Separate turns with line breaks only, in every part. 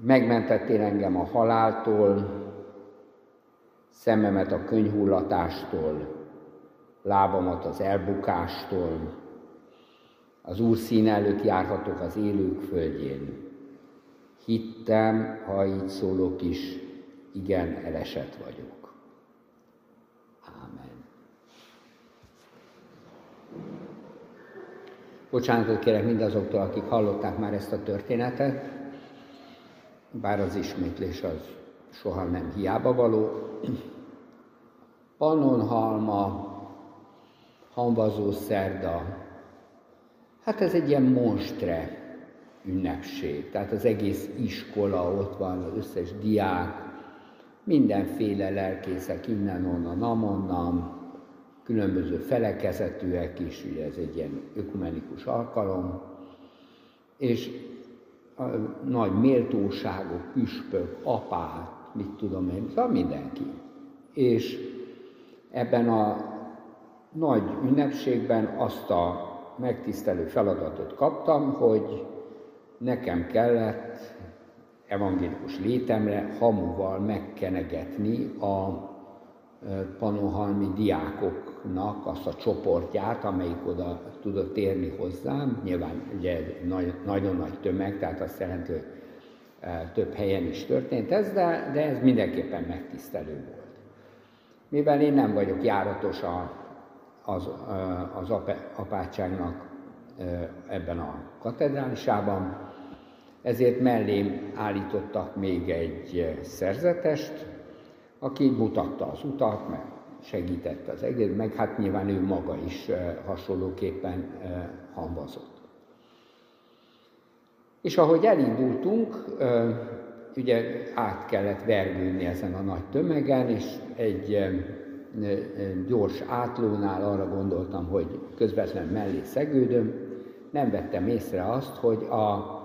Megmentettél engem a haláltól, szememet a könyhullatástól, lábamat az elbukástól, az Úr szín előtt járhatok az élők földjén. Hittem, ha így szólok is, igen, elesett vagyok. Ámen. Bocsánatot kérek mindazoktól, akik hallották már ezt a történetet, bár az ismétlés az soha nem hiába való. Pannonhalma, Hanvazó szerda, hát ez egy ilyen monstre ünnepség. Tehát az egész iskola ott van, az összes diák, mindenféle lelkészek innen-onnan, amonnan, különböző felekezetűek is, ugye ez egy ilyen ökumenikus alkalom, és nagy méltóságok, püspök, apák, mit tudom én, szóval mindenki. És ebben a nagy ünnepségben azt a megtisztelő feladatot kaptam, hogy nekem kellett evangélikus létemre hamuval megkenegetni a panohalmi diákoknak azt a csoportját, amelyik oda tudott érni hozzám. Nyilván ugye nagy, nagyon nagy tömeg, tehát azt jelenti, hogy több helyen is történt ez, de, de ez mindenképpen megtisztelő volt. Mivel én nem vagyok járatos a, az, az apátságnak ebben a katedrálisában, ezért mellém állítottak még egy szerzetest, aki mutatta az utat, meg segítette az egész, meg hát nyilván ő maga is hasonlóképpen hamvazott. És ahogy elindultunk, ugye át kellett vergődni ezen a nagy tömegen, és egy gyors átlónál arra gondoltam, hogy közvetlen mellé szegődöm, nem vettem észre azt, hogy a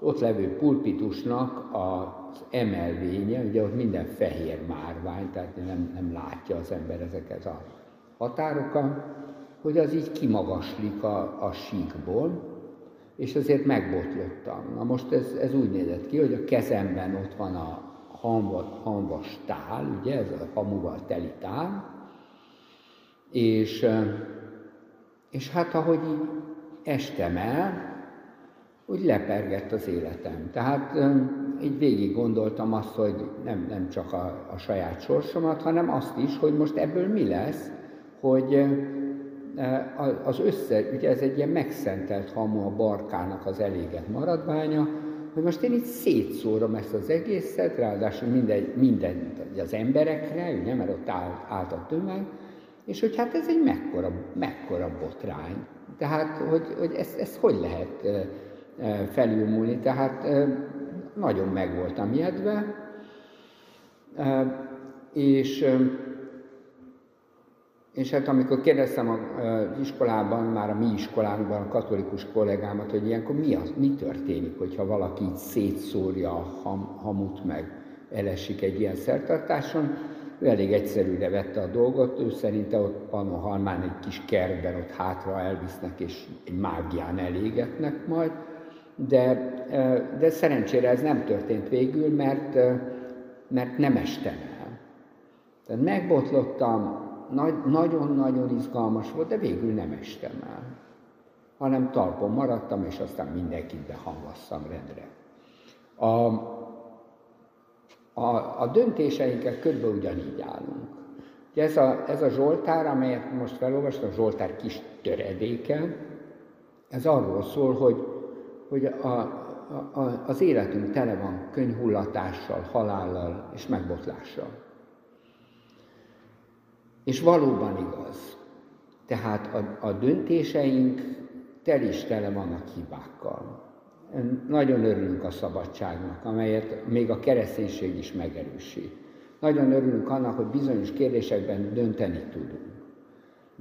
ott levő pulpitusnak az emelvénye, ugye ott minden fehér márvány, tehát nem, nem látja az ember ezeket a határokat, hogy az így kimagaslik a, a síkból, és azért megbotlottam. Na most ez, ez úgy nézett ki, hogy a kezemben ott van a hamva, hamvas tál, ugye, ez a hamuval teli tál, és, és hát ahogy így estem el, úgy lepergett az életem. Tehát így végig gondoltam azt, hogy nem, nem csak a, a saját sorsomat, hanem azt is, hogy most ebből mi lesz, hogy az össze, ugye ez egy ilyen megszentelt hamu a barkának az eléget maradványa, hogy most én itt szétszórom ezt az egészet, ráadásul minden, minden az emberekre, ugye, mert ott állt, állt a tömeg, és hogy hát ez egy mekkora, mekkora botrány. Tehát, hogy, hogy ezt, ezt hogy lehet felülmúlni, tehát nagyon meg voltam ijedve, és, és hát amikor kérdeztem az iskolában, már a mi iskolánkban, a katolikus kollégámat, hogy ilyenkor mi, az, mi történik, hogyha valaki így szétszórja a ham, hamut, meg elesik egy ilyen szertartáson, ő elég egyszerűre vette a dolgot, ő szerinte ott Panohalmán egy kis kertben ott hátra elvisznek, és egy mágián elégetnek majd, de, de szerencsére ez nem történt végül, mert, mert nem estem el. Tehát megbotlottam, nagyon-nagyon izgalmas volt, de végül nem estem el, hanem talpon maradtam, és aztán mindenkit behanvasztam rendre. A, a, a döntéseinket körülbelül ugyanígy állunk. Ugye ez a, ez a Zsoltár, amelyet most felolvastam, a Zsoltár kis töredéke, ez arról szól, hogy hogy a, a, az életünk tele van könyhullatással, halállal és megbotlással. És valóban igaz. Tehát a, a döntéseink tel is tele vannak hibákkal. Nagyon örülünk a szabadságnak, amelyet még a kereszténység is megerősít. Nagyon örülünk annak, hogy bizonyos kérdésekben dönteni tudunk.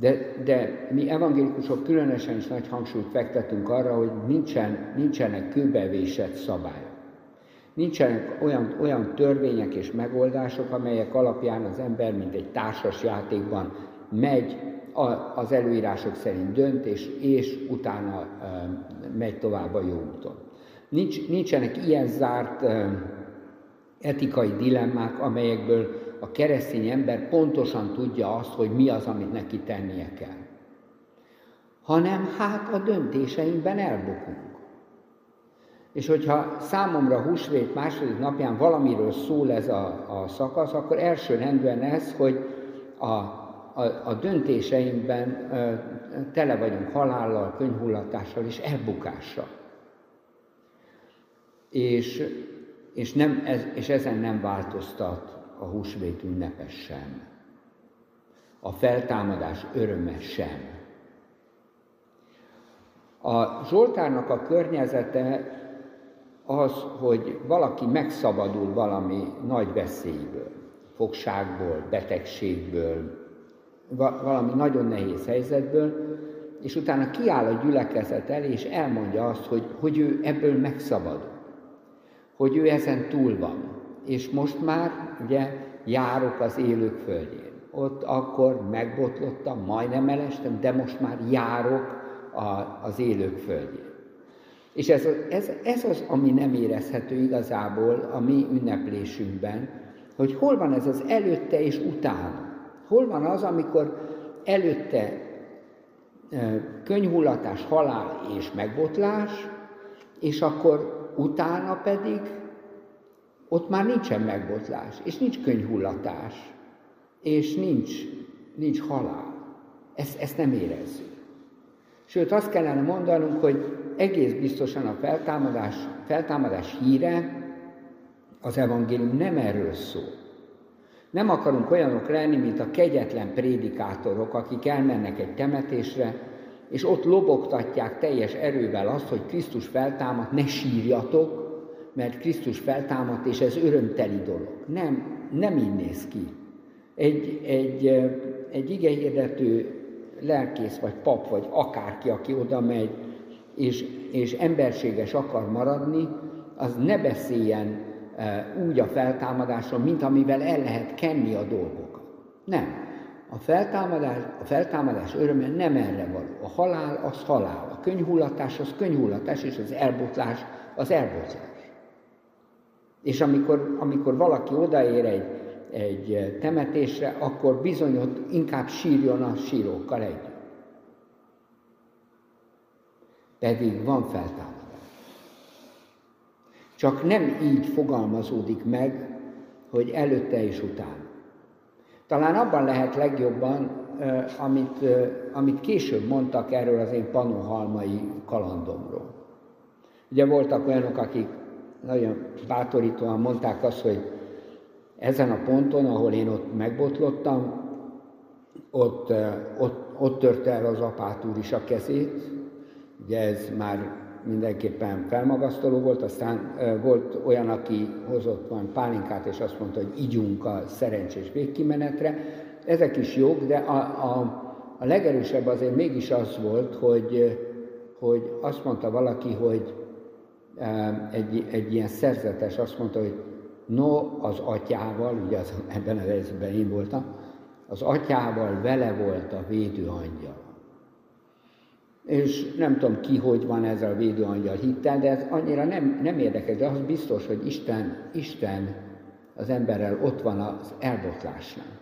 De, de mi evangélikusok különösen is nagy hangsúlyt fektetünk arra, hogy nincsen, nincsenek kőbevésett szabályok. Nincsenek olyan, olyan törvények és megoldások, amelyek alapján az ember, mint egy társas játékban megy, az előírások szerint dönt, és, és utána megy tovább a jó úton. Nincs, nincsenek ilyen zárt etikai dilemmák, amelyekből a keresztény ember pontosan tudja azt, hogy mi az, amit neki tennie kell. Hanem hát a döntéseinkben elbukunk. És hogyha számomra húsvét második napján valamiről szól ez a, a szakasz, akkor első rendben ez, hogy a, a, a döntéseinkben ö, tele vagyunk halállal, könyhullatással és elbukással. És, és, nem, ez, és ezen nem változtat a húsvét ünnepes sem. A feltámadás öröme sem. A Zsoltárnak a környezete az, hogy valaki megszabadul valami nagy veszélyből, fogságból, betegségből, valami nagyon nehéz helyzetből, és utána kiáll a gyülekezet elé, és elmondja azt, hogy, hogy ő ebből megszabadul, hogy ő ezen túl van. És most már ugye járok az élők földjén. Ott akkor megbotlottam, majdnem elestem, de most már járok a, az élők földjén. És ez, ez, ez az, ami nem érezhető igazából a mi ünneplésünkben, hogy hol van ez az előtte és utána. Hol van az, amikor előtte könyhullatás, halál és megbotlás, és akkor utána pedig ott már nincsen megbotlás, és nincs könyhullatás, és nincs, nincs halál. Ezt, ezt nem érezzük. Sőt, azt kellene mondanunk, hogy egész biztosan a feltámadás, feltámadás híre, az evangélium nem erről szól. Nem akarunk olyanok lenni, mint a kegyetlen prédikátorok, akik elmennek egy temetésre, és ott lobogtatják teljes erővel azt, hogy Krisztus feltámadt, ne sírjatok, mert Krisztus feltámadt, és ez örömteli dolog. Nem, nem így néz ki. Egy, egy, egy igehirdető lelkész, vagy pap, vagy akárki, aki oda megy, és, és emberséges akar maradni, az ne beszéljen úgy a feltámadásról, mint amivel el lehet kenni a dolgokat. Nem. A feltámadás, a feltámadás öröme nem erre való. A halál az halál, a könyhullatás az könyhullatás, és az elbotlás az elbotlás. És amikor, amikor valaki odaér egy, egy temetésre, akkor bizony ott inkább sírjon a sírókkal együtt. pedig van feltámadás. Csak nem így fogalmazódik meg, hogy előtte és utána. Talán abban lehet legjobban, amit, amit később mondtak erről az én panohalmai kalandomról. Ugye voltak olyanok, akik nagyon bátorítóan mondták azt, hogy ezen a ponton, ahol én ott megbotlottam, ott, ott, ott törte el az apát úr is a kezét, Ugye ez már mindenképpen felmagasztaló volt, aztán volt olyan, aki hozott van pálinkát, és azt mondta, hogy igyunk a szerencsés végkimenetre. Ezek is jók, de a, a, a legerősebb azért mégis az volt, hogy, hogy azt mondta valaki, hogy egy, egy ilyen szerzetes azt mondta, hogy no az atyával, ugye az, ebben a helyzetben én voltam, az atyával vele volt a védő angyal és nem tudom ki, hogy van ezzel a védőangyal hittel, de ez annyira nem, nem érdekes, de az biztos, hogy Isten, Isten az emberrel ott van az elbotlásnál.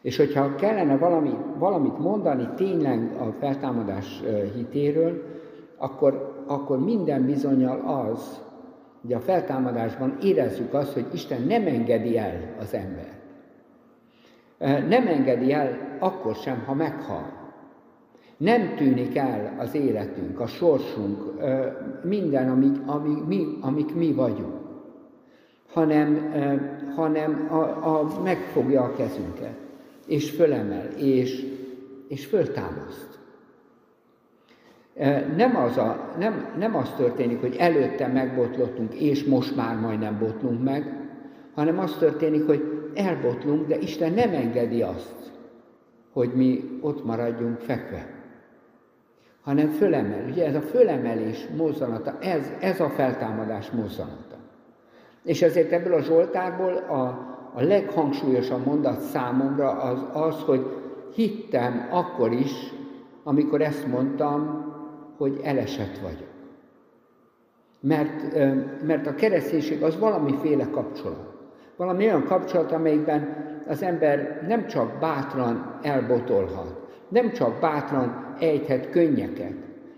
És hogyha kellene valami, valamit mondani tényleg a feltámadás hitéről, akkor, akkor minden bizonyal az, hogy a feltámadásban érezzük azt, hogy Isten nem engedi el az embert. Nem engedi el akkor sem, ha meghal. Nem tűnik el az életünk, a sorsunk, minden, amik, amik, mi, amik mi vagyunk, hanem, hanem a, a, megfogja a kezünket, és fölemel, és, és föltámaszt. Nem az, a, nem, nem az történik, hogy előtte megbotlottunk, és most már majdnem botlunk meg, hanem az történik, hogy elbotlunk, de Isten nem engedi azt, hogy mi ott maradjunk fekve hanem fölemel. Ugye ez a fölemelés mozzanata, ez, ez a feltámadás mozzanata. És ezért ebből a Zsoltárból a, a leghangsúlyosabb mondat számomra az az, hogy hittem akkor is, amikor ezt mondtam, hogy elesett vagyok. Mert, mert a kereszténység az valamiféle kapcsolat. Valami olyan kapcsolat, amelyikben az ember nem csak bátran elbotolhat, nem csak bátran ejthet könnyeket,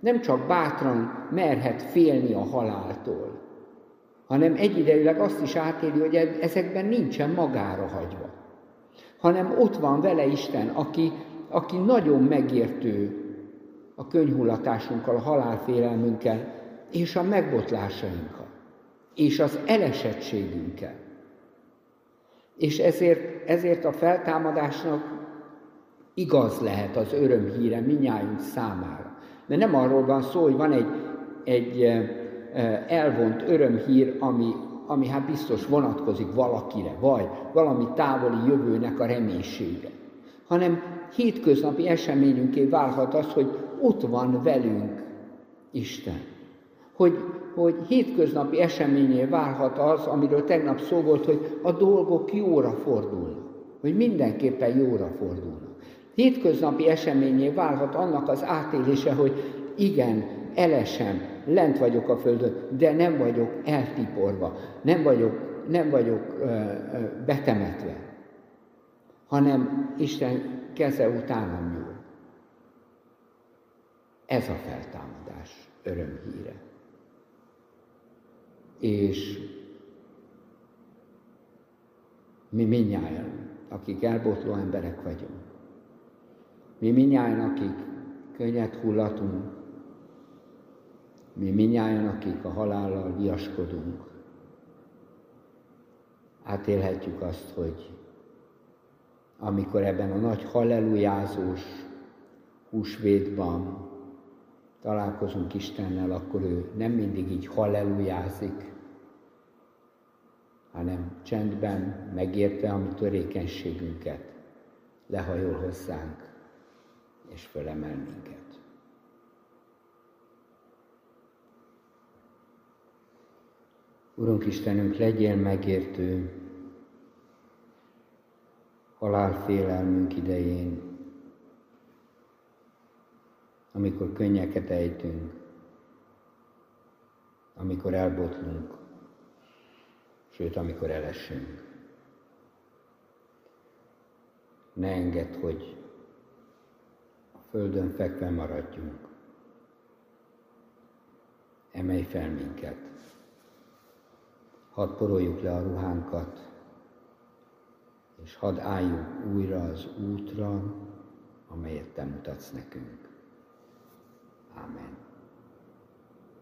nem csak bátran merhet félni a haláltól, hanem egyidejűleg azt is átéli, hogy ezekben nincsen magára hagyva, hanem ott van vele Isten, aki, aki nagyon megértő a könyhullatásunkkal, a halálfélelmünkkel, és a megbotlásainkkal, és az elesettségünkkel. És ezért, ezért a feltámadásnak igaz lehet az örömhíre minnyájunk számára. De nem arról van szó, hogy van egy, egy elvont örömhír, ami, ami hát biztos vonatkozik valakire, vagy valami távoli jövőnek a reménysége, hanem hétköznapi eseményünké válhat az, hogy ott van velünk Isten. Hogy, hogy hétköznapi eseményé válhat az, amiről tegnap szó volt, hogy a dolgok jóra fordulnak, hogy mindenképpen jóra fordulnak. Hétköznapi eseményé válhat annak az átélése, hogy igen, elesem, lent vagyok a földön, de nem vagyok eltiporva, nem vagyok, nem vagyok ö, ö, betemetve, hanem Isten keze utánam nyúl. Ez a feltámadás örömhíre. És mi minnyáján, akik elbotló emberek vagyunk, mi minnyáján, akik könnyed hullatunk, mi minnyáján, akik a halállal viaskodunk, átélhetjük azt, hogy amikor ebben a nagy hallelujázós húsvétban találkozunk Istennel, akkor ő nem mindig így hallelujázik, hanem csendben megérte a mi törékenységünket, lehajol hozzánk, és fölemel minket. Urunk Istenünk, legyél megértő halálfélelmünk idején, amikor könnyeket ejtünk, amikor elbotlunk, sőt, amikor elesünk. Ne engedd, hogy földön fekve maradjunk. Emelj fel minket. Hadd poroljuk le a ruhánkat, és hadd álljunk újra az útra, amelyet Te mutatsz nekünk. Amen.